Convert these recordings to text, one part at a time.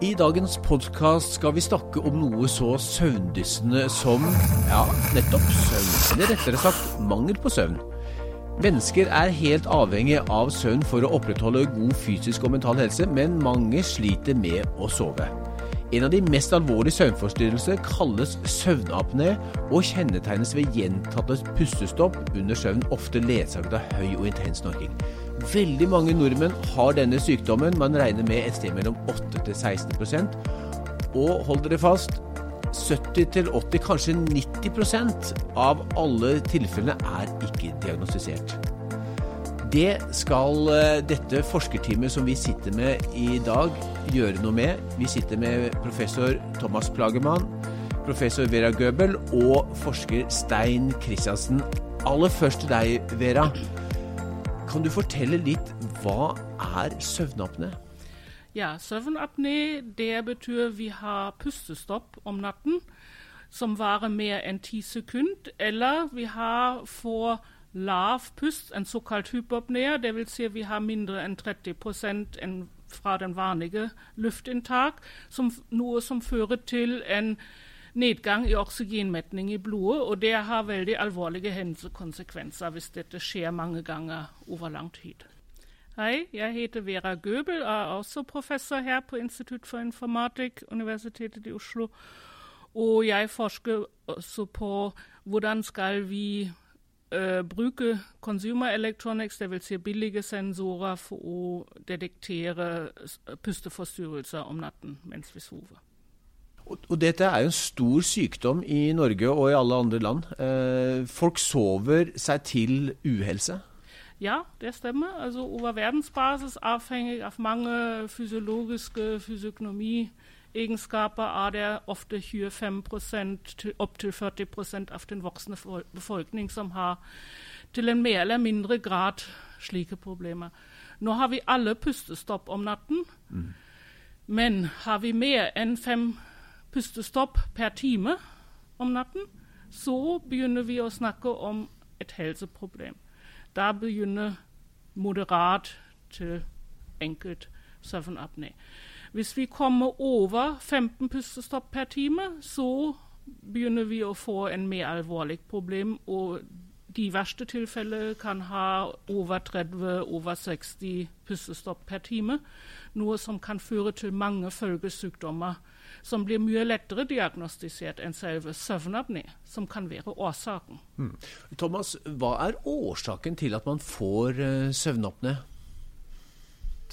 I dagens podkast skal vi snakke om noe så søvndyssende som ja, nettopp søvn. Eller rettere sagt mangel på søvn. Mennesker er helt avhengig av søvn for å opprettholde god fysisk og mental helse, men mange sliter med å sove. En av de mest alvorlige søvnforstyrrelser kalles søvnapné og kjennetegnes ved gjentatte pustestopp under søvn, ofte ledsaget av høy og intens snorking. Veldig mange nordmenn har denne sykdommen. Man regner med et sted mellom 8 til 16% Og hold dere fast 70-80, kanskje 90% av alle tilfellene er ikke diagnostisert. Det skal eh, dette forskerteamet som vi sitter med i dag, gjøre noe med. Vi sitter med professor Thomas Plagemann, professor Vera Goebel og forsker Stein Christiansen. Aller først til deg, Vera. Kan du fortelle litt hva er søvnapné? Ja, søvnapné det betyr vi har pustestopp om natten som varer mer enn ti sekunder, eller vi har for lav pust, en såkalt hypopné, dvs. Si vi har mindre enn 30 enn fra den vanlige luftinntak, som, noe som fører til en nedgang i oksygenmetning i blodet, og det har veldig alvorlige hendelsekonsekvenser hvis dette skjer mange ganger over lang tid. Hei, jeg heter Vera Gøbel og er også professor her på Institutt for informatikk, Universitetet i Oslo. Og jeg forsker også på hvordan skal vi uh, bruke consumer electronics, dvs. Si billige sensorer, for å detektere pusteforstyrrelser om natten mens vi sover. Og dette er jo en stor sykdom i Norge og i alle andre land. Eh, folk sover seg til uhelse. Ja, det stemmer. Altså Over verdensbasis, avhengig av mange fysiologiske fysiognomiegenskaper, er det ofte 25 til opptil 40% av den voksne befolkning som har til en mer eller mindre grad slike problemer. Nå har vi alle pustestopp om natten, mm. men har vi mer enn fem pustestopp per time om natten, så begynner vi å snakke om et helseproblem. Da begynner moderat til enkelt søvnapné. Hvis vi kommer over 15 pustestopp per time, så begynner vi å få en mer alvorlig problem. og de verste tilfellene kan ha over 30, over 60 pustestopp per time. Noe som kan føre til mange følgesykdommer som blir mye lettere diagnostisert enn selve søvnapné, som kan være årsaken. Mm. Thomas, hva er årsaken til at man får uh, søvnapné?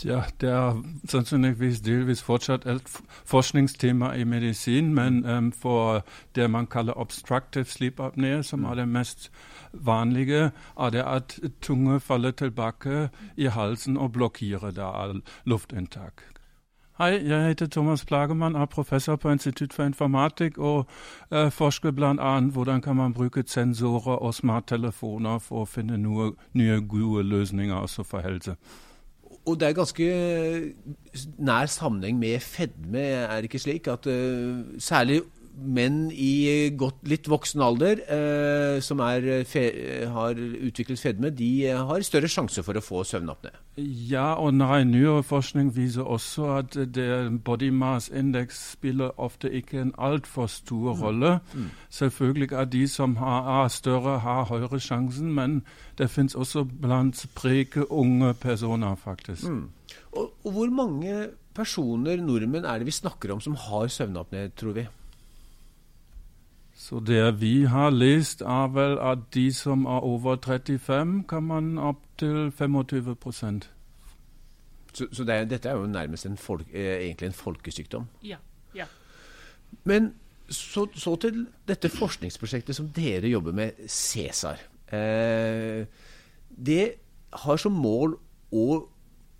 Ja, det er sannsynligvis delvis fortsatt et forskningstema i medisin, men um, for det man kaller obstructive sleep apnea, som er det mest vanlige, er det at tunge faller tilbake i halsen og blokkerer da all luftinntak. Hei, jeg heter Thomas Plagemann, er professor på Institutt for informatikk og uh, forsker bl.a. hvordan kan man bruke sensorer og smarttelefoner for å finne noe, nye, gode løsninger også for helse. Og det er ganske nær sammenheng med fedme, er det ikke slik? At uh, særlig menn i godt, litt voksen alder eh, som er, fe, har utviklet fedme, de har større sjanse for å få søvnapné. Ja, og nei, nyere forskning viser også at det body mass index spiller ofte ikke en altfor stor mm. rolle. Mm. Selvfølgelig er de som har, større, har høyere sjansen, men det fins også blant spreke unge personer, faktisk. Mm. Og, og hvor mange personer, nordmenn, er det vi snakker om som har søvnapné, tror vi? Så det vi har lest, er vel at de som er over 35, kan man opp til 25 Så, så det er, dette er jo nærmest en folk, eh, egentlig en folkesykdom? Ja. ja. Men så, så, til dette forskningsprosjektet som dere jobber med, Cæsar. Eh, det har som mål å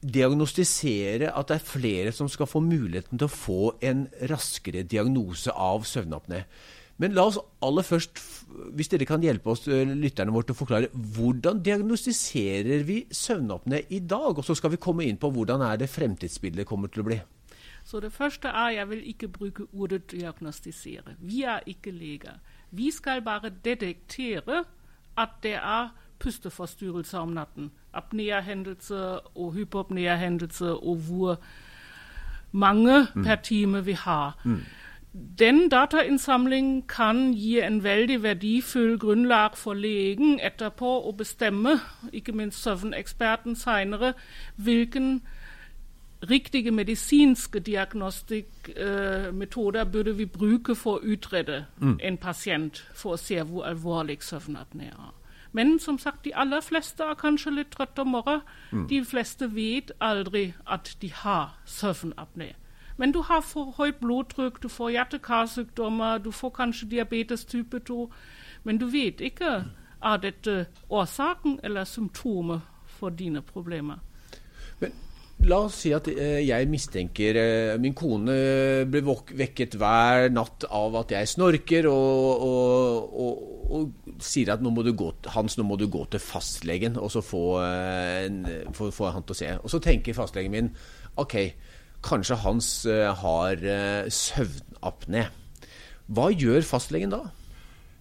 diagnostisere at det er flere som skal få muligheten til å få en raskere diagnose av søvnapné. Men la oss aller først, hvis dere kan hjelpe oss eh, lytterne våre til å forklare, hvordan diagnostiserer vi søvnapné i dag? Og så skal vi komme inn på hvordan er det fremtidsbildet kommer til å bli. Så Det første er jeg vil ikke bruke ordet diagnostisere. Vi er ikke leger. Vi skal bare detektere at det er pusteforstyrrelser om natten. Apnea-hendelser og hypopnea-hendelser, og hvor mange per time vi har. Den datainnsamling kan gi en veldig verdifull grunnlag for legen etterpå å bestemme, ikke minst søvneksperten senere, hvilken riktige medisinske diagnostikkmetoder burde vi bruke for å utrede en pasient for å se hvor alvorlig søvnapné er. Men som sagt, de aller fleste er kanskje litt trøtte om morgenen. De fleste vet aldri at de har søvnapné. Men du har for høyt blodtrykk, du får hjerte-karsykdommer, du får kanskje diabetes type 2. Men du vet ikke er dette årsaken eller symptomet for dine problemer. Men la oss si at eh, jeg mistenker eh, Min kone blir vekket hver natt av at jeg snorker, og, og, og, og sier at nå må gå, Hans, nå må du gå til fastlegen og så få, eh, en, få, få han til å se. Og så tenker fastlegen min OK, kanskje Hans eh, har eh, søvnapné. Hva gjør fastlegen da?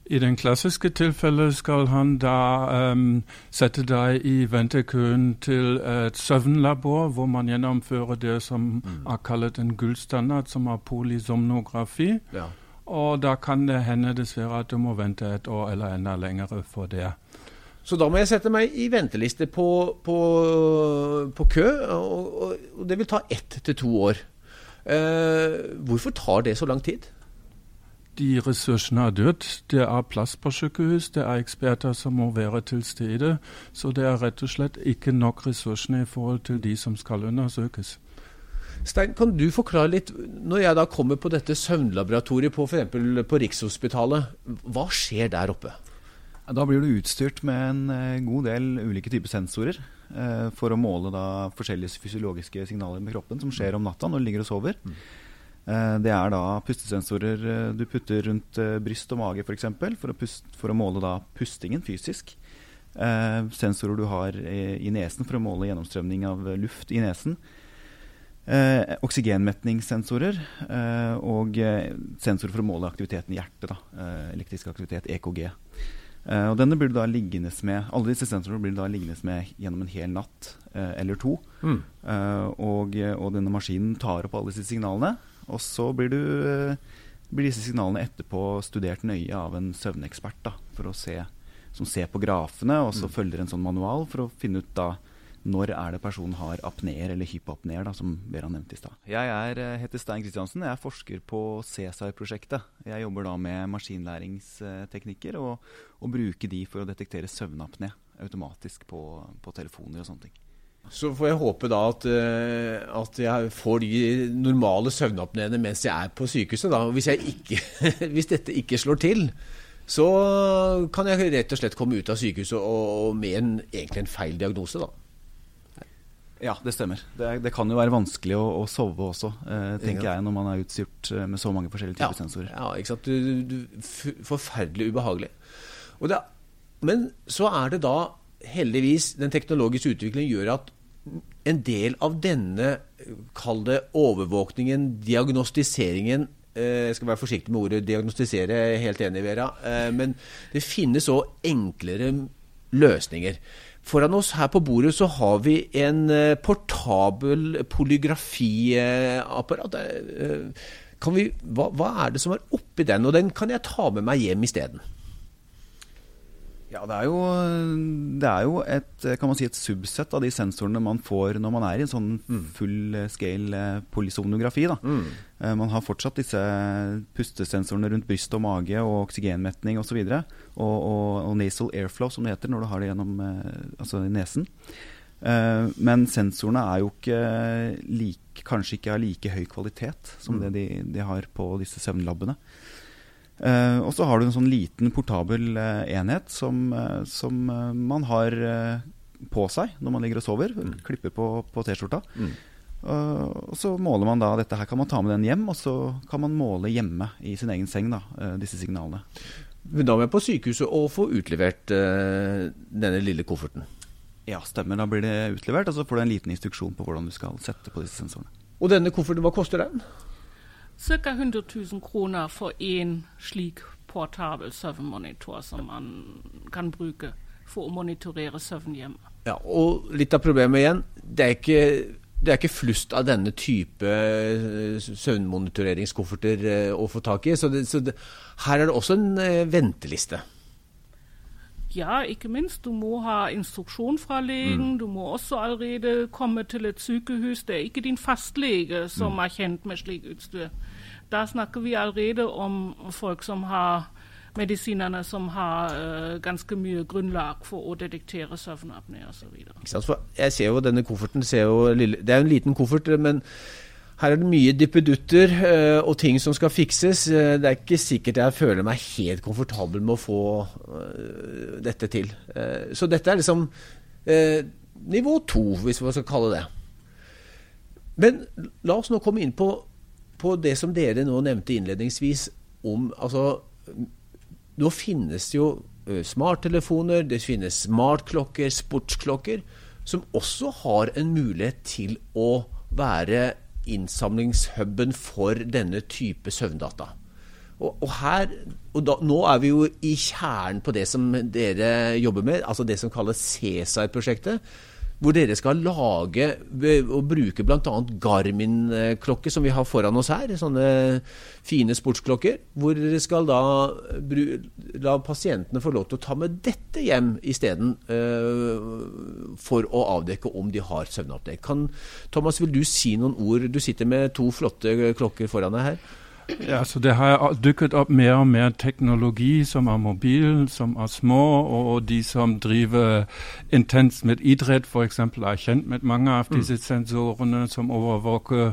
I den klassiske tilfellet skal han da um, sette deg i ventekøen til et søvnlabor, hvor man gjennomfører det som er kalt en gullstandard, som er polysomnografi. Ja. Og da kan det hende dessverre at du må vente et år eller enda lenger for det. Så da må jeg sette meg i venteliste på, på, på kø, og, og, det vil ta ett til to år. Eh, hvorfor tar det så lang tid? De ressursene er dødt. Det er plass på sykehus, det er eksperter som må være til stede. Så det er rett og slett ikke nok ressursene i forhold til de som skal undersøkes. Stein, kan du forklare litt, når jeg da kommer på dette søvnlaboratoriet på f.eks. på Rikshospitalet, hva skjer der oppe? Da blir du utstyrt med en eh, god del ulike typer sensorer eh, for å måle da forskjellige fysiologiske signaler med kroppen som skjer om natta når du ligger og sover. Eh, det er da pustesensorer eh, du putter rundt eh, bryst og mage f.eks. For, for, å pust- for å måle da pustingen fysisk. Eh, sensorer du har i, i nesen for å måle gjennomstrømning av luft i nesen. Eh, oksygenmetningssensorer eh, og sensorer for å måle aktiviteten i hjertet. Da. Eh, elektrisk aktivitet, EKG. Eh, og denne blir du da liggende med Alle disse sensorene blir du da liggende med gjennom en hel natt uh, eller to. Mm. Uh, og, og denne maskinen tar opp alle disse signalene. Og så blir, du, blir disse signalene etterpå studert nøye av en søvnekspert. Da, for å se, som ser på grafene, og så følger en sånn manual for å finne ut da når er det personen har apneer eller hypoapneer, da, som Beran nevnte i stad. Jeg er, eh, heter Stein Kristiansen. Jeg er forsker på CESAR-prosjektet. Jeg jobber da med maskinlæringsteknikker og, og bruker de for å detektere søvnapné automatisk på, på telefoner og sånne ting. Så får jeg håpe da at, eh, at jeg får de normale søvnapneene mens jeg er på sykehuset. Da. Hvis, jeg ikke, hvis dette ikke slår til, så kan jeg rett og slett komme ut av sykehuset og, og med en, egentlig en feil diagnose. da. Ja, det stemmer. Det, det kan jo være vanskelig å, å sove også, eh, tenker Ja. jeg, når man er utstyrt eh, med så mange forskjellige typer sensorer. Ja, ikke sant? Du, du, forferdelig ubehagelig. Det, men så er det da heldigvis den teknologiske utviklingen gjør at en del av denne, kall det overvåkningen, diagnostiseringen eh, Jeg skal være forsiktig med ordet diagnostisere, jeg er helt enig, Vera. Eh, men det finnes òg enklere løsninger. Foran oss her på bordet så har vi en eh, portabel polygrafiapparat. Eh, vi, hva, hva er det som er oppi den? Og den kan jeg ta med meg hjem isteden. Ja, det er, jo, det er jo et, kan man si, et subsett av de sensorene man får når man er i en sånn full scale eh, polysonografi. Da. Eh, Man har fortsatt disse pustesensorene rundt bryst og mage og oksygenmetning osv. Og, og, og, og nasal airflow, som det heter når du har det gjennom eh, altså i nesen. Men sensorene er jo ikke like, kanskje ikke av like høy kvalitet som det de, de har på disse søvnlabbene. Eh, og så har du en sånn liten portabel uh, enhet som, uh, som man har på seg når man ligger og sover. Klipper på, på T-skjorta. Eh, og så måler man da dette her kan man ta med den hjem, og så kan man måle hjemme i sin egen seng da, disse signalene. Men da må jeg på sykehuset og få utlevert denne lille kofferten. Ja, stemmer. Da blir det utlevert, og så får du en liten instruksjon på hvordan du skal sette på disse sensorene. Og denne kofferten, hva koster den? Ca. 100 000 kroner for én slik portabel søvnmonitor som man kan bruke for å monitorere søvn hjemme. Ja, og litt av problemet igjen, det er ikke det er ikke flust av denne type eh, søvnmonitoreringskofferter eh, å få tak i. Så, det, så det, her er det også en eh, venteliste. Ja, ikke minst. Du må ha instruksjon fra legen. Mm. Du må også allerede komme til et sykehus. Det er ikke din fastlege som mm. er kjent med slik utstyr. Da snakker vi allerede om folk som har medisinerne som har uh, ganske mye grunnlag for å detektere søvnapné osv. Jeg ser jo denne kofferten jo, Det er jo en liten koffert, men her er det mye dippedutter uh, og ting som skal fikses. Uh, det er ikke sikkert jeg føler meg helt komfortabel med å få dette til. så dette er liksom nivå to, hvis man skal kalle det. Men la oss nå komme inn på, på det som dere nå nevnte innledningsvis om altså nå finnes det jo smarttelefoner, det finnes smartklokker, sportsklokker, som også har en mulighet til å være innsamlingshuben for denne type søvndata. Og, og, her, og da, Nå er vi jo i kjernen på det som dere jobber med, altså det som kalles Cæsar-prosjektet hvor dere skal lage og bruke bl.a. Garmin-klokker, som vi har foran oss her. Sånne fine sportsklokker. Hvor dere skal da la pasientene få lov til å ta med dette hjem isteden, uh, for å avdekke om de har søvnapné. Thomas, vil du si noen ord? Du sitter med to flotte klokker foran deg her. Ja, så Det har dukket opp mer og mer teknologi som er mobil, som er små, og de som driver intenst med idrett, f.eks. er kjent med mange av disse mm. sensorene som overvåker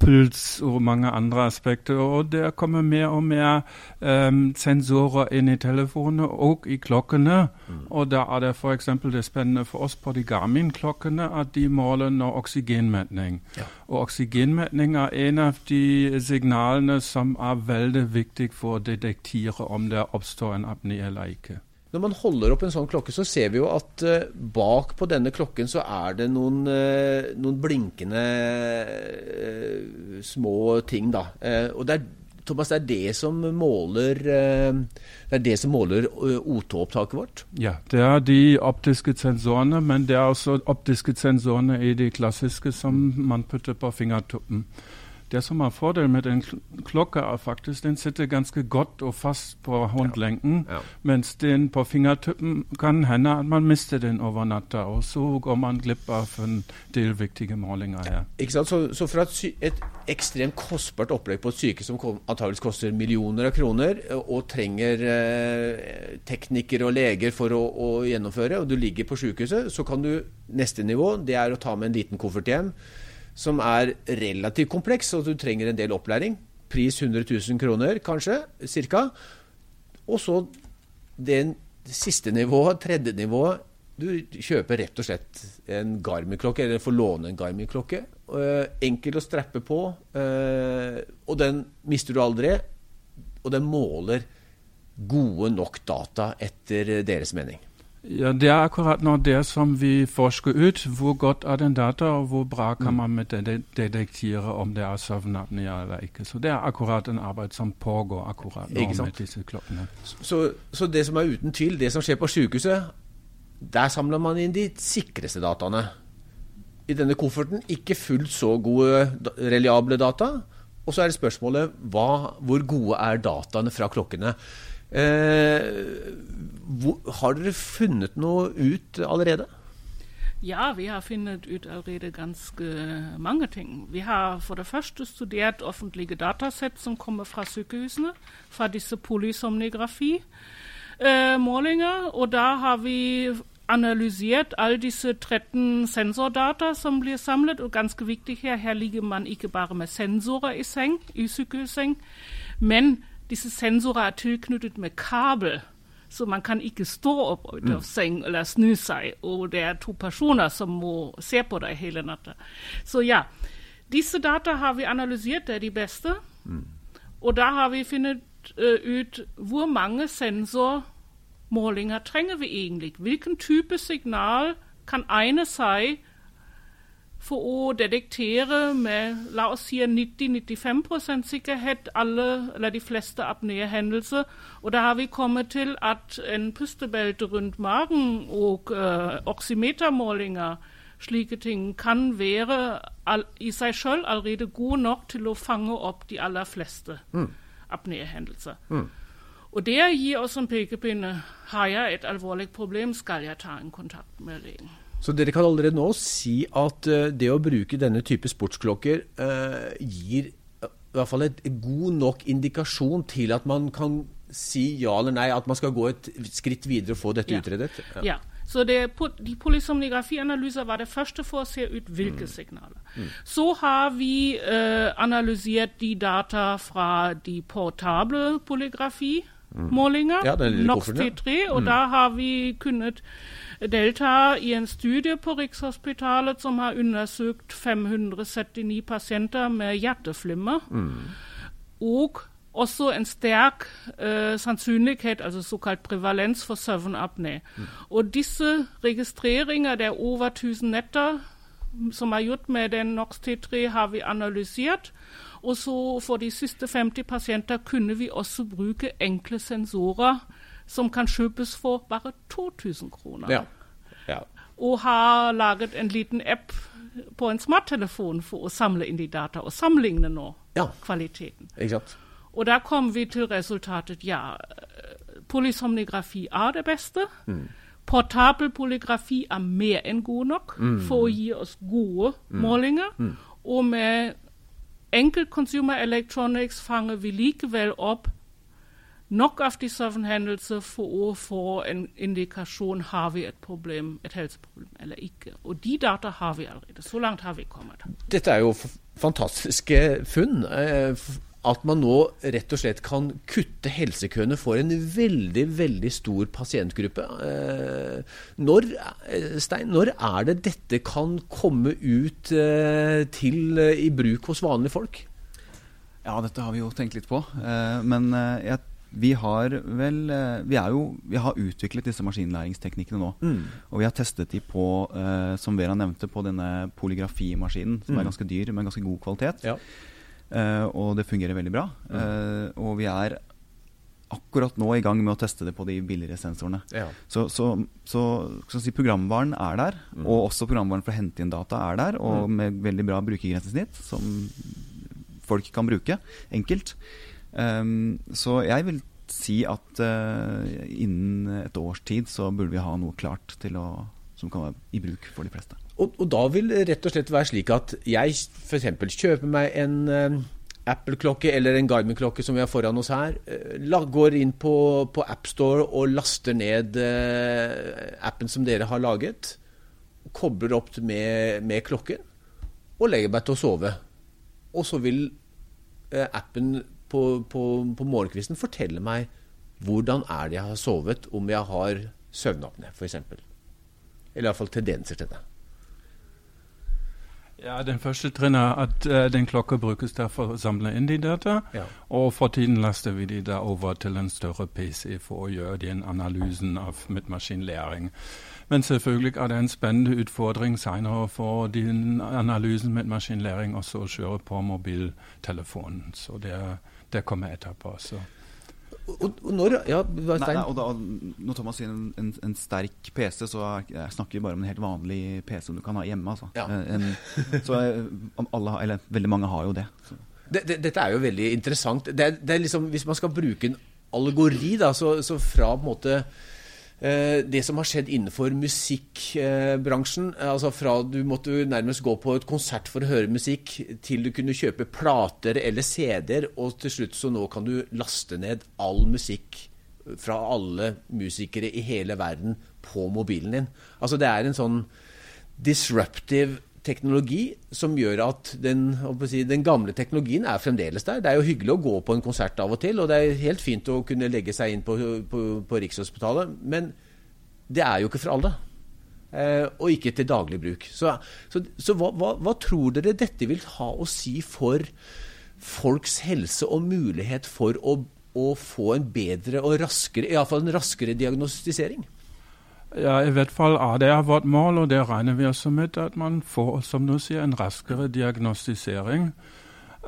puls og mange andre aspekter. Og det kommer mer og mer um, sensorer inn i telefonene og i klokkene. Mm. Og da er det f.eks. det spennende for oss på de Garmin-klokkene at de måler nå oksygenmetning. Ja. Og oksygenmetning er en av de signalene som er veldig viktig for å detektere om det oppstår en apné eller ikke. Når man holder opp en sånn klokke, så ser vi jo at uh, bak på denne klokken så er det noen, uh, noen blinkende uh, små ting, da. og det er, Thomas, det er det som måler det er det som måler O2-opptaket vårt? Ja, det er de optiske sensorene, men det er også optiske sensorene i de klassiske som man putter på fingertuppen. Det som er fordelen med den klokka, er faktisk den sitter ganske godt og fast på håndlenken, ja. Ja. mens den på fingertuppen kan hende at man mister den over natta. Og så går man glipp av en del viktige målinger her. Ikke sant? Så, så fra et, et, ekstremt kostbart opplegg på et syke som antakeligvis koster millioner av kroner, og trenger eh, teknikere og leger for å, å gjennomføre, og du ligger på sykehuset, så kan du Neste nivå det er å ta med en liten koffert hjem som er relativt kompleks, og du trenger en del opplæring. Pris 100 000 kroner, kanskje, cirka. Og så det siste nivået, tredje nivået. Du kjøper rett og slett en Garmin-klokke, eller får låne en Garmin-klokke. Uh, enkel å strappe på, uh, og den mister du aldri. Og den måler gode nok data, etter deres mening. Ja, Det er akkurat nå det som vi forsker ut. Hvor godt er den data, og hvor bra kan mm. man med det detektere om det er søvnapné eller ikke. Så Det er akkurat en arbeid som pågår akkurat nå med disse klokkene. Så, så, det som er uten tvil, det som skjer på sykehuset, der samler man inn de sikreste dataene. I denne kofferten ikke fullt så gode reliable data. Og så er det spørsmålet hva, hvor gode er dataene fra klokkene. Eh, har dere funnet noe ut allerede? Ja, vi har funnet ut allerede ganske mange ting. Vi har for det første studert offentlige datasett som kommer fra sykehusene, fra disse polysomnografi-målinger. Eh, og da har vi analysert alle disse 13 sensordata som blir samlet. Og ganske viktig her, her ligger man ikke bare med sensorer i seng, i sykehusseng, men disse sensorer er tilknyttet med kabel. Så man kan ikke stå opp ut av mm. seng eller snu seg, og det er to personer som må se på deg hele natta. Så ja, disse data har vi analysert, det er de beste. Mm. Og da har vi funnet uh, ut hvor mange sensormålinger trenger vi egentlig. Hvilken type signal kan egne seg for å detektere med la oss si 90-95 sikkerhet alle, eller de fleste apnéhendelser. Og da har vi kommet til at en pustebelte rundt magen og uh, oksymetermålinger slike ting kan være all, i seg sjøl allerede god nok til å fange opp de aller fleste mm. apnéhendelser. Mm. Og det gir oss en pekepinne. Har jeg et alvorlig problem, skal jeg ta en kontakt med legen. Så dere kan allerede nå si at uh, det å bruke denne type sportsklokker eh, gir i hvert fall et god nok indikasjon til at man kan si ja eller nei, at man skal gå et skritt videre og få dette ja. utredet? Ja. ja. Så det, de polysomnografianalyser var det første for å se ut hvilke mm. signaler. Mm. Så har vi analysert de data fra de portable polygrafimålinger, ja, NOx T3, og mm. da har vi kunnet deltar i en studie på Rikshospitalet som har undersøkt 579 pasienter med hjerteflimmer. Mm. Og også en sterk uh, sannsynlighet, altså såkalt prevalens for søvnapné. Mm. Og disse registreringer, det er over 1000 netter som er gjort med den NOx T3, har vi analysert. Og så for de siste 50 pasienter kunne vi også bruke enkle sensorer som kan kjøpes for bare 2000 kroner. Ja. Ja. Og har laget en liten app på en smarttelefon for å samle inn de data og sammenligne nå ja. kvaliteten. Og da kom vi til resultatet ja, polysomnografi er det beste. Mm. Portabel polygrafi er mer enn god nok mm. for å gi oss gode mm. målinger. Mm. Og med enkel consumer electronics fanger vi likevel opp nok av disse hendelser for å få en indikasjon har vi et problem, et helseproblem eller ikke. Og de data har vi allerede. Så langt har vi kommet. Dette er jo fantastiske funn. Eh, at man nå rett og slett kan kutte helsekøene for en veldig veldig stor pasientgruppe. Eh, når, eh, Stein, når er det dette kan komme ut til i bruk hos vanlige folk? Ja, dette har vi jo tenkt litt på. Men jeg vi har vel Vi, er jo, vi har utviklet disse maskinlæringsteknikkene nå. Mm. Og vi har testet de på, uh, som Vera nevnte, på denne polygrafimaskinen, som mm. er ganske dyr, men ganske god kvalitet. Ja. Uh, og det fungerer veldig bra. Uh, og vi er akkurat nå i gang med å teste det på de billigere sensorene. Ja. Så, så, så, så si, programvaren er der, mm. og også programvaren for å hente inn data er der, og mm. med veldig bra brukergrensesnitt, som folk kan bruke enkelt. Um, så jeg vil si at uh, innen et års tid så burde vi ha noe klart til å, som kan være i bruk for de fleste. Og, og da vil det rett og slett være slik at jeg f.eks. kjøper meg en uh, Apple-klokke eller en Garmin-klokke som vi har foran oss her. Uh, går inn på, på AppStore og laster ned appen som dere har laget. Kobler opp med, med klokken og legger meg til å sove. Og så vil appen på, på, på morgenkvisten forteller meg hvordan er det jeg har sovet, om jeg har søvnapné f.eks. Eller iallfall tendenser til det. Ja, Den første trinn er at uh, den klokka brukes der for å samle inn de data. Ja. Og for tiden laster vi de da over til en større PC for å gjøre den analysen av med maskinlæring. Men selvfølgelig er det en spennende utfordring senere for den analysen med maskinlæring også å kjøre på mobiltelefonen. Så det er det kommer etterpå. Så. Og, og når, ja, nei, nei, og da, når Thomas sier en, en, en, sterk PC, så jeg snakker vi bare om en helt vanlig PC som du kan ha hjemme. Altså. Ja. Eh, en, så alle, eller veldig mange har jo det. det, det dette er jo veldig interessant. Det det er liksom, hvis man skal bruke en allegori, da, så, så fra på en måte Eh, det som har skjedd innenfor musikkbransjen. altså fra du måtte nærmest gå på et konsert for å høre musikk, til du kunne kjøpe plater eller CD-er, og til slutt så nå kan du laste ned all musikk fra alle musikere i hele verden på mobilen din. Altså det er en sånn disruptive teknologi som gjør at den, si, den, gamle teknologien er fremdeles der. Det er jo hyggelig å gå på en konsert av og til, og det er helt fint å kunne legge seg inn på, på, på Rikshospitalet, men det er jo ikke for alle. Eh, og ikke til daglig bruk. Så, så, så hva, hva, hva, tror dere dette vil ha å si for folks helse og mulighet for å, å få en bedre og raskere, iallfall en raskere diagnostisering? Ja, I hvert fall er det vårt mål, og det regner vi også med at man får som du sier, en raskere diagnostisering.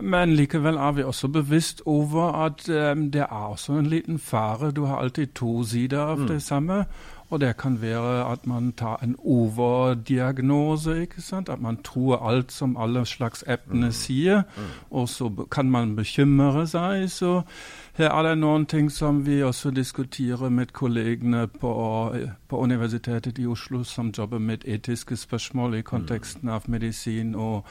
Men likevel er vi også bevisst over at um, det er også en liten fare. Du har alltid to sider av mm. det samme. Og det kan være at man tar en overdiagnose. ikke sant? At man tror alt som alle slags appene mm. sier, mm. og så kan man bekymre seg. Så her er det noen ting som vi også diskuterer med kollegene på, på Universitetet i Oslo, som jobber med etiske spørsmål i konteksten av medisin. og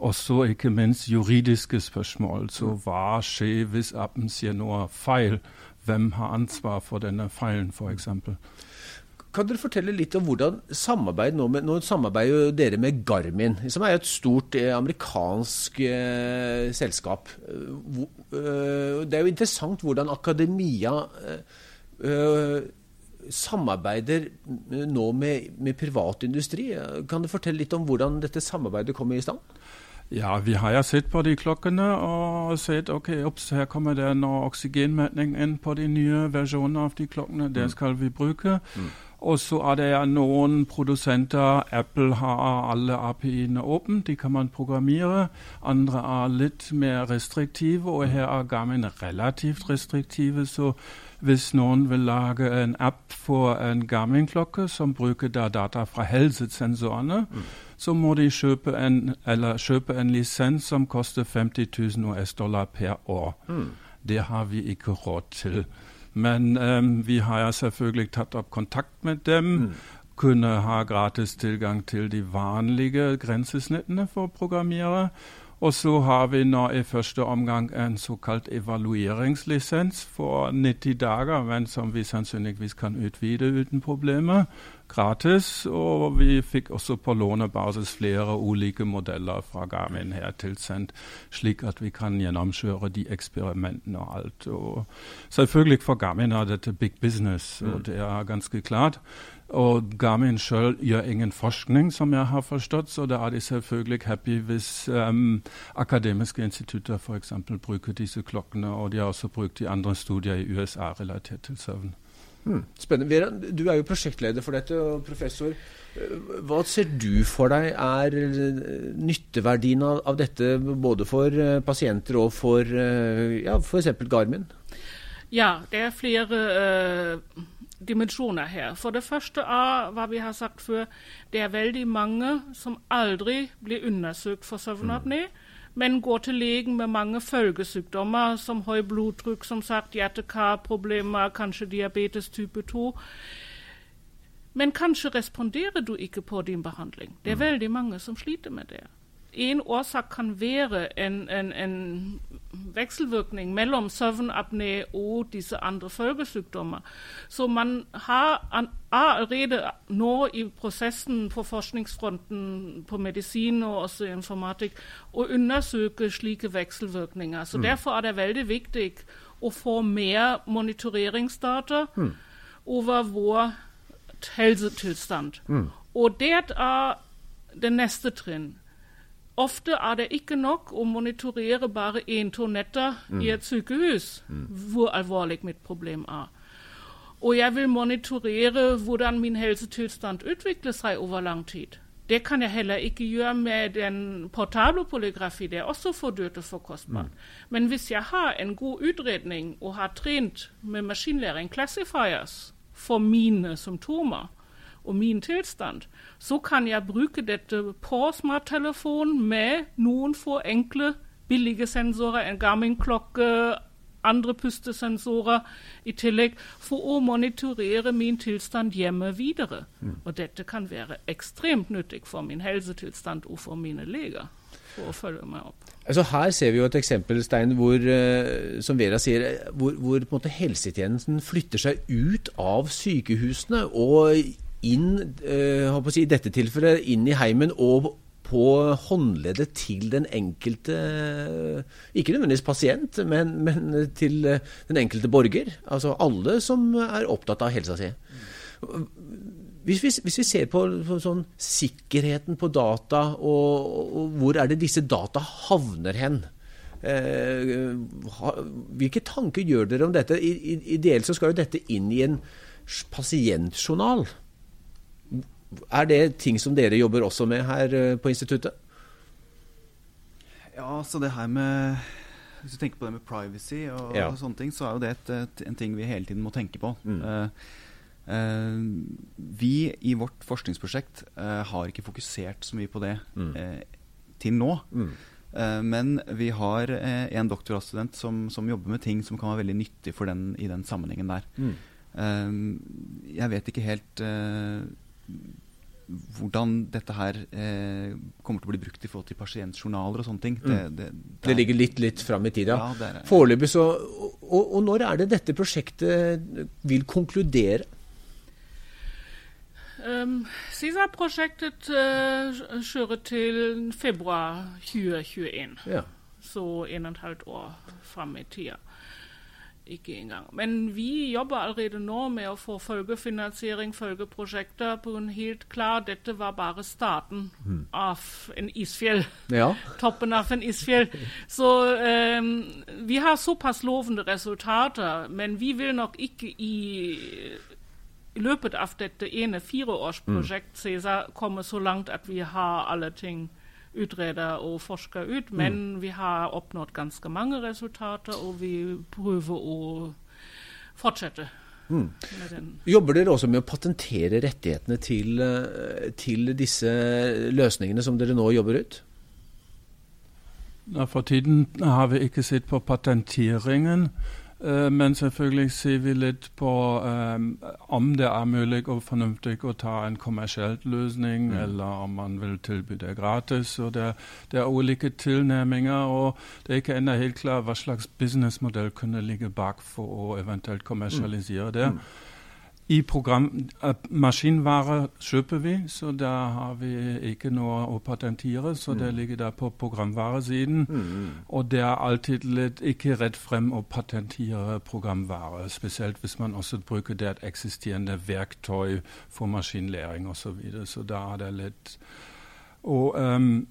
også ikke minst juridiske spørsmål. Så hva skjer hvis appen sier noe feil? Hvem har ansvar for denne feilen, f.eks.? Kan dere fortelle litt om hvordan samarbeid nå, med, nå samarbeider dere med Garmin, som er et stort eh, amerikansk eh, selskap. Eh, eh, det er jo interessant hvordan akademia eh, eh, samarbeider nå med, med privat industri. Kan du fortelle litt om hvordan dette samarbeidet kommer i stand? Ja, vi har sett på de klokkene og sett ok, ups, her kommer det noe oksygenmetning inn på de nye versjonene av de klokkene. Det mm. skal vi bruke. Mm. Og så er det noen produsenter Apple har alle API-ene åpne, de kan man programmere. Andre er litt mer restriktive, og her er Garmin relativt restriktive. Så hvis noen vil lage en app for en Garmin-klokke som bruker data fra helsesensorene, mm. så må de kjøpe en, kjøpe en, lisens som koster 50 000 US-dollar per år. Mm. Det har vi ikke råd til. Men um, vi har selvfølgelig tatt opp kontakt med dem. Mm. Kunne ha gratis tilgang til de vanlige grensesnittene for programmerere. Og så har vi nå i første omgang en såkalt evalueringslisens for 90 dager, men som vi sannsynligvis kan utvide uten problemer. Gratis. Og vi fikk også på lånebasis flere ulike modeller fra Garmin her tilsendt, slik at vi kan gjennomkjøre de eksperimentene og alt. Og selvfølgelig for Garmin er dette big business, og mm. det er ganske klart. Og Garmin sjøl gjør ingen forskning, som jeg har forstått, så da er de selvfølgelig happy hvis um, akademiske institutter f.eks. bruker disse klokkene. Og de har også brukt de andre studier i USA relatert til søvn. Hmm. Spennende. Vera, du er jo prosjektleder for dette og professor. Hva ser du for deg er eh, nytteverdien av, av dette, både for uh, pasienter og for ja, f.eks. Garmin? Ja, det er flere uh dimensjoner her. For det første er hva vi har sagt før, det er veldig mange som aldri blir undersøkt for søvnapné, men går til legen med mange følgesykdommer som høy blodtrykk, som sagt, hjerte-kar-problemer, kanskje diabetes type 2. Men kanskje responderer du ikke på din behandling. Det er mm. veldig mange som sliter med det en årsak kan være en, en, en vekselvirkning mellom søvnapné og disse andre følgesykdommer. Så man har allerede nå i prosessen på forskningsfronten på medisin og også informatikk å undersøke slike vekselvirkninger. Så mm. Derfor er det veldig viktig å få mer monitoreringsdata mm. over vår helsetilstand. Mm. Og det er det neste trinn. Ofte er det ikke nok å monitorere bare én-to netter mm. i et sykehus, mm. hvor alvorlig mitt problem er. Og jeg vil monitorere hvordan min helsetilstand utvikler seg over lang tid. Det kan jeg heller ikke gjøre med den portable polygrafi. Det er også for dyrt og for kostbart. Mm. Men hvis jeg har en god utredning og har trent med maskinlæring classifiers for mine symptomer, og min tilstand, så kan jeg bruke dette på smarttelefonen med noen få enkle, billige sensorer, en Garmin-klokke, andre pustesensorer i tillegg, for å monitorere min tilstand hjemme videre. Mm. Og dette kan være ekstremt nyttig for min helsetilstand og for mine leger. for å følge meg opp. Altså Her ser vi jo et eksempel Stein, hvor, uh, som Vera sier, hvor, hvor helsetjenesten flytter seg ut av sykehusene og inn, uh, si, i dette tilfellet inn i heimen og på håndleddet til den enkelte Ikke nødvendigvis pasient, men, men, til eh, den enkelte borger. Altså alle som er opptatt av helsa si. Hvis vi, hvis vi ser på, på sånn sikkerheten på data, og, og, hvor er det disse data havner hen? Eh, hvilke tanker gjør dere om dette? Ideelt så skal jo dette inn i en pasientjournal. Er det ting som dere jobber også med her eh, på instituttet? Ja, så det her med Hvis du tenker på det med privacy og, ja. og sånne ting, så er jo det et, et, en ting vi hele tiden må tenke på. Mm. Uh, uh, vi i vårt forskningsprosjekt uh, har ikke fokusert så mye på det Mm. til nå. Mm. men vi har en doktorgradsstudent som, som jobber med ting som kan være veldig nyttig for den i den sammenhengen der. Mm. Jeg vet ikke helt hvordan dette her eh, kommer til å bli brukt i forhold til pasientjournaler og sånne ting. Det, det, Det ligger litt, litt fram i tid, ja. Ja, Foreløpig så og, og når er det dette prosjektet vil konkludere? Um, CISA-prosjektet uh, kjører til februar 2021. Ja. Så en og et halvt år fram i tida. Ikke engang. Men vi jobber allerede nå med å få følgefinansiering, følgeprosjekter, på en helt klar Dette var bare starten av en isfjell. ja. Toppen av en isfjell. Så um, vi har såpass lovende resultater, men vi vil nok ikke i løpet av dette ene fireårsprosjekt CESAR komme så langt at vi har alle ting utredet og forske ut, men vi har oppnådd ganske mange resultater, og vi prøver å fortsette Mm. Jobber dere også med å patentere rettighetene til, eh, til disse løsningene som dere nå jobber ut? For tiden har vi ikke sett på patenteringen, men selvfølgelig ser vi litt på um, om det er mulig og fornuftig å ta en kommersiell løsning, eller om man vil tilby det gratis. og Det, det er ulike tilnærminger, og det er ikke ennå helt klart hva slags businessmodell kunne ligge bak for å eventuelt kommersialisere det. I program, eh, Maskinvare kjøper vi, så der har vi ikke noe å patentere. Så det ligger der på programvaresiden. Og det er alltid litt ikke rett frem å patentere programvare. Spesielt hvis man også bruker det et eksisterende verktøy for maskinlæring osv. Så, videre. så da er det litt Og ehm,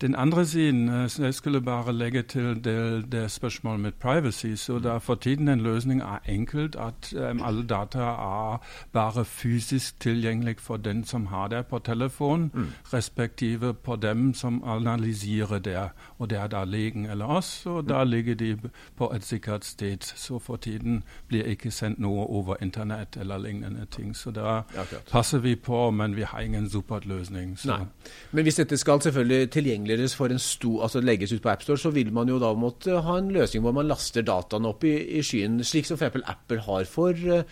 den andre siden, jeg skulle bare legge til det, det spørsmålet med privacy. Så det er for tiden en løsning er enkelt at um, alle data er bare fysisk tilgjengelig for den som har det på telefon, respektive på dem som analyserer det. Og det er da legen eller oss, og da ligger de på et sikkert sted. Så for tiden blir ikke sendt noe over internett eller lignende ting. Så da passer vi på, men vi har ingen superløsning. Så. Nei. Men hvis dette skal selvfølgelig tilgjengeliggjøres for en stor, altså legges ut på AppStore, så vil man jo da måtte ha en løsning hvor man laster dataene opp i, i skyen, slik som f.eks. Apple har for eh,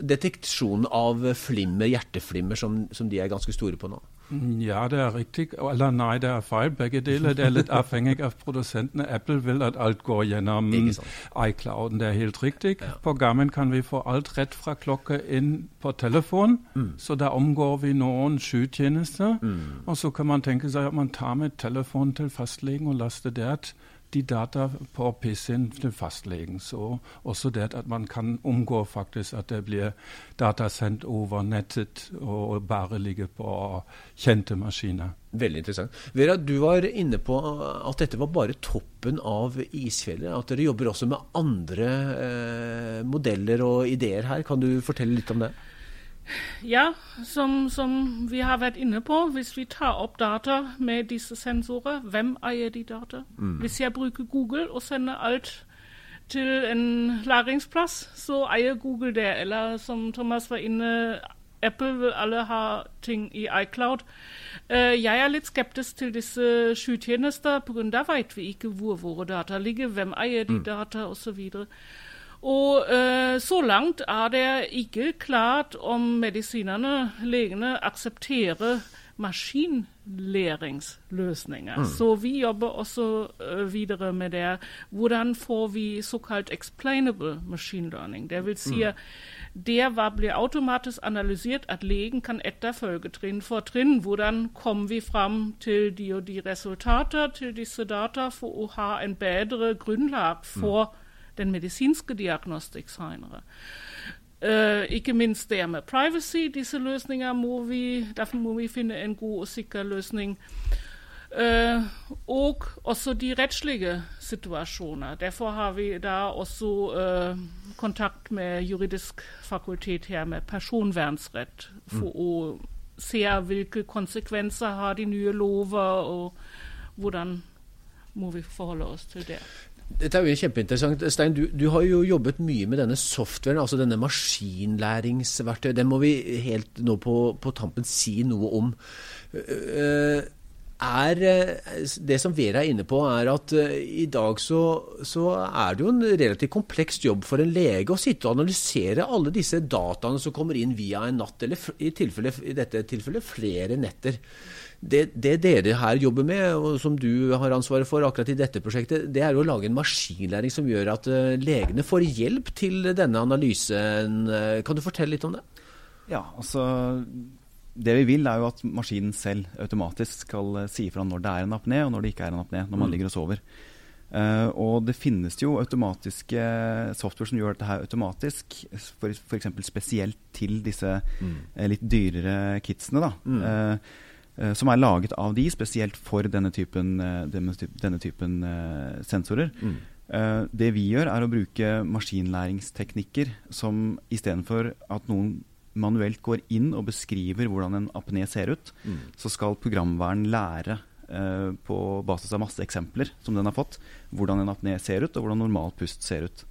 deteksjon av flimmer, hjerteflimmer, som, som de er ganske store på nå. Ja, det er riktig. Eller nei, det er feil. Begge deler. Det er litt avhengig av produsentene. Apple vil at alt går gjennom sant. iClouden. Det er helt riktig. Ja. På Garmin kan vi få alt rett fra klokke inn på telefon. Mm. Så da omgår vi noen skytjenester. Og så kan man tenke seg at man tar med telefonen til fastlegen og laster der de data på PC-en til fastlegen. Så også det at man kan omgå faktisk at det blir data sendt over nettet og bare ligger på kjente maskiner. Veldig interessant. Vera, du var inne på at dette var bare toppen av isfjellet. At dere jobber også med andre eh, modeller og ideer her. Kan du fortelle litt om det? Ja, som, som vi har vært inne på, hvis vi tar opp data med disse sensorer, hvem eier de data? Hvis jeg bruker Google og sender alt til en lagringsplass, så eier Google det. Eller som Thomas var inne Apple vil alle ha ting i iCloud. Uh, jeg er litt skeptisk til disse skytjenester, pga. vet vi ikke hvor våre data ligger, hvem eier de data osv. Og eh, så langt er det ikke klart om medisinerne, legene, aksepterer maskinlæringsløsninger. Så vi jobber også eh, videre med det. Hvordan får vi såkalt explainable machine learning? Det vil si at det hva blir automatisk analysert, at legen kan etterfølge trinn for trinn. Hvordan kom vi fram til de og de resultater, til disse data, for å ha en bedre grunnlag for den medisinske diagnostikk senere. Uh, ikke minst det med privacy. Disse løsninger må vi, derfor må vi finne en god og sikker løsning. Uh, og også de rettslige situasjoner. Derfor har vi da også uh, kontakt med juridisk fakultet her med personvernsrett, for å se hvilke konsekvenser har de nye lover, og hvordan må vi forholde oss til det. Dette er jo kjempeinteressant. Stein, du, du, har jo jobbet mye med denne softwaren, altså denne maskinlæringsverktøyet. Den må vi helt nå på, på tampen si noe om. Uh, er Det som Vera er inne på, er at i dag så, så, er det jo en relativt kompleks jobb for en lege å sitte og analysere alle disse dataene som kommer inn via en natt, eller i, tilfelle, i dette tilfellet flere netter det, det, dere her jobber med, og som du har ansvaret for akkurat i dette prosjektet, det er å lage en maskinlæring som gjør at uh, legene får hjelp til denne analysen. Kan du fortelle litt om det? Ja, altså det vi vil, er jo at maskinen selv automatisk skal uh, si fra når det er en apné, og når det ikke er en apné, når man mm. ligger og sover. Uh, og det finnes jo automatiske software som gjør dette her automatisk, f.eks. spesielt til disse mm. litt dyrere kitsene. da. Mm. Uh, Eh, som er laget av de, spesielt for denne typen, eh, denne, typen uh, sensorer. Mm. Det vi gjør, er å bruke maskinlæringsteknikker som istedenfor at noen manuelt går inn og beskriver hvordan en apné ser ut, mm. så skal programvern lære på basis av masse eksempler som den har fått, hvordan en apné ser ut, og hvordan normal pust ser ut.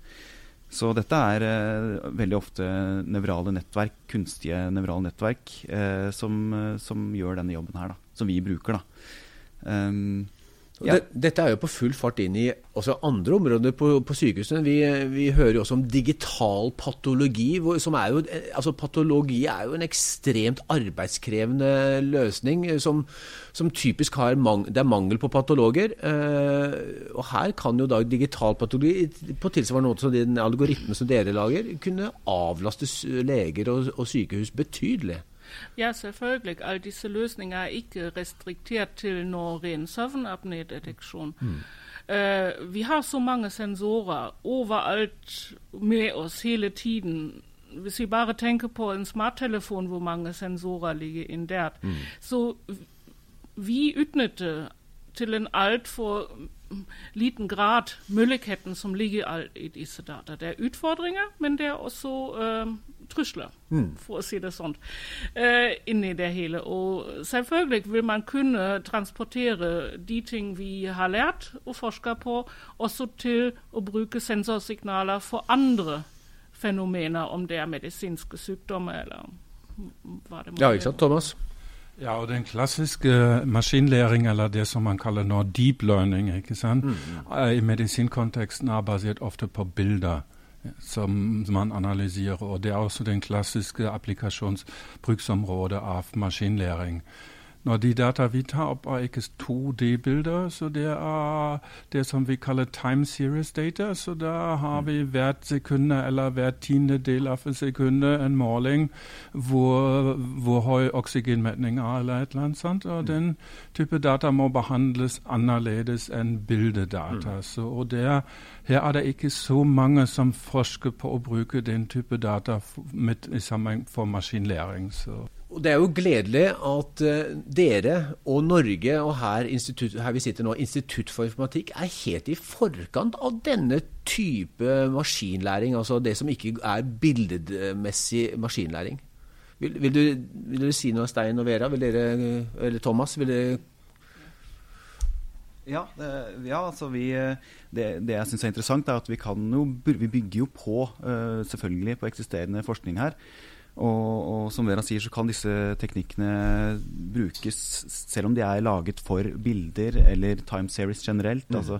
Så dette er eh, veldig ofte nevrale nettverk, kunstige nevrale nettverk, eh, som, eh, som, gjør denne jobben her, da. Som vi bruker, da. Um, ja. Dette er jo på full fart inn i også andre områder på, på sykehusene. Vi, vi, hører jo også om digital patologi. Hvor, som er jo, altså Patologi er jo en ekstremt arbeidskrevende løsning som, som typisk har mang, det er mangel på patologer. Eh, og her kan jo da digital patologi, på tilsvarende måte som den algoritmen som dere lager, kunne avlaste leger og, og sykehus betydelig. Ja, selvfølgelig. Alle disse løsninger er ikke restriktert til noe ren søvnapnédeteksjon. Mm. Uh, vi har så mange sensorer overalt med oss hele tiden. Hvis vi bare tenker på en smarttelefon, hvor mange sensorer ligger inn der. Mm. Så vi utnytter til en altfor liten grad muligheten som ligger i disse data. Det er utfordringer, men det er også uh, trusler, mm. for å si det sånn, uh, inni det hele. Og selvfølgelig vil man kunne transportere de ting vi har lært og forska på, også til å bruke sensorsignaler for andre fenomener, om det er medisinske sykdommer eller hva det måtte være. Ja, ikke sant, Thomas? Ja, og den klassiske maskinlæring, eller det som man kaller nå deep learning, ikke sant? Mm, mm. i medisinkonteksten er basert ofte på bilder som man analyserer. Og det er også den klassiske applikasjonsbruksområdet av maskinlæring. Når de data vi tar opp, er ikke 2D-bilder, så det er det som vi kaller time series data. Så da har vi hvert sekund eller hvert tiendedel av et sekund en måling hvor, hvor høy oksygenmetning er, eller et eller annet sånt. Og den type data må behandles annerledes enn bildedata. Mm. Så, og der, her er det ikke så mange som forsker på å bruke den type data med, i sammenheng for maskinlæring. Så. Og Det er jo gledelig at uh, dere og Norge, og her, her, vi sitter nå, Institutt for informatikk, er helt i forkant av denne type maskinlæring. Altså det som ikke er bildemessig maskinlæring. Vil, vil, du, vil dere si noe, Stein og Vera? Dere, eller Thomas? Vil dere ja, det, ja, altså vi, det, det jeg syns er interessant, er at vi, jo, vi bygger jo på, uh, selvfølgelig, på eksisterende forskning her. Og, og, som Vera sier, så kan disse teknikkene brukes selv om de er laget for bilder eller time series generelt. Mm. Altså,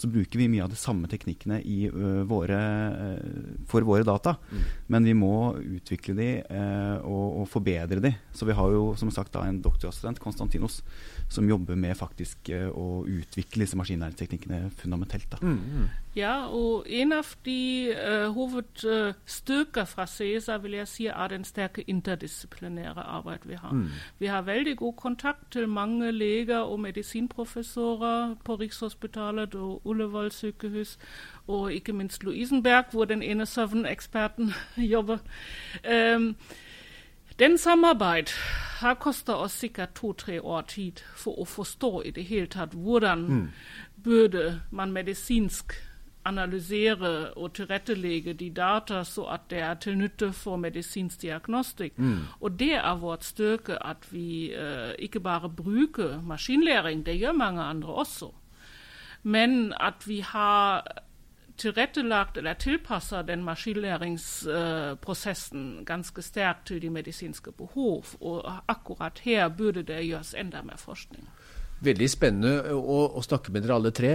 så bruker vi mye av de samme teknikkene uh, våre, uh, for våre data. Mm. Men vi må utvikle de uh, og, og, forbedre de. Så vi har jo som sagt da, en doktorassistent, Konstantinos, som jobber med faktisk å utvikle disse maskinlæringsteknikkene fundamentelt. Da. Mm, mm. Ja, og en av de uh, hovedstyrker fra CESA vil jeg si er den sterke interdisiplinære arbeid vi har. Mm. Vi har veldig god kontakt til mange leger og medisinprofessorer på Rikshospitalet og Ullevål sykehus, og ikke minst Loisenberg, hvor den ene søvneksperten jobber. Um, den samarbeid har koster oss sikkert to-tre år tid for å forstå i det hele tatt hvordan mm. burde man medisinsk analysere og tilrettelegge de data så at det er til nytte for medisinsk diagnostikk. Mm. Og det er vårt styrke at vi uh, ikke bare bruker maskinlæring, det gjør mange andre også. Men at vi har tilrettelagt eller tilpasser den maskinlæringsprosessen ganske sterkt til de medisinske behov. Og akkurat her burde det gjøres enda mer forskning. Veldig spennende å, snakke med dere alle tre.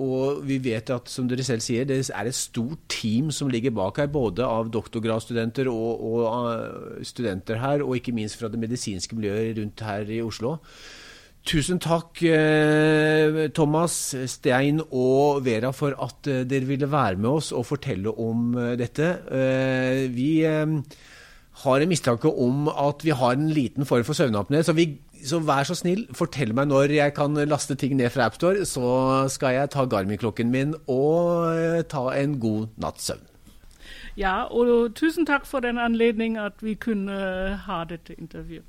Og vi vet at som dere selv sier, det er et stort team som ligger bak her. Både av doktorgradsstudenter og, og studenter her, og ikke minst fra det medisinske miljøet rundt her i Oslo. Tusen takk, eh, Thomas, Stein og Vera, for at eh, dere ville være med oss og fortelle om eh, dette. Vi har en mistanke om at vi har en liten form for søvnapné, så, så, vær så snill, fortell meg når jeg kan laste ting ned fra AppStore, så skal jeg ta Garmin-klokken min og ta en god natts søvn. Ja, og tusen takk for den anledning at vi kunne ha dette intervjuet.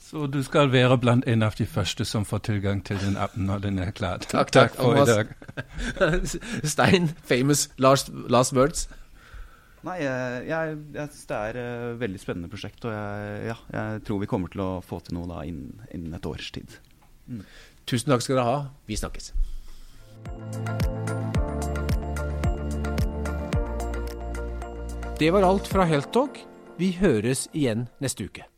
Så du skal være blant en av de første som får tilgang til den appen når den er klar. Takk, takk, takk for i dag. Stein, famous last, last words? Nei, jeg, jeg, jeg synes det er et veldig spennende prosjekt. Og jeg, ja, jeg, tror vi kommer til å få til noe da innen, innen et års tid. Mm. Tusen takk skal dere ha. Vi snakkes. Det var alt fra Heltog. Vi høres igjen neste uke.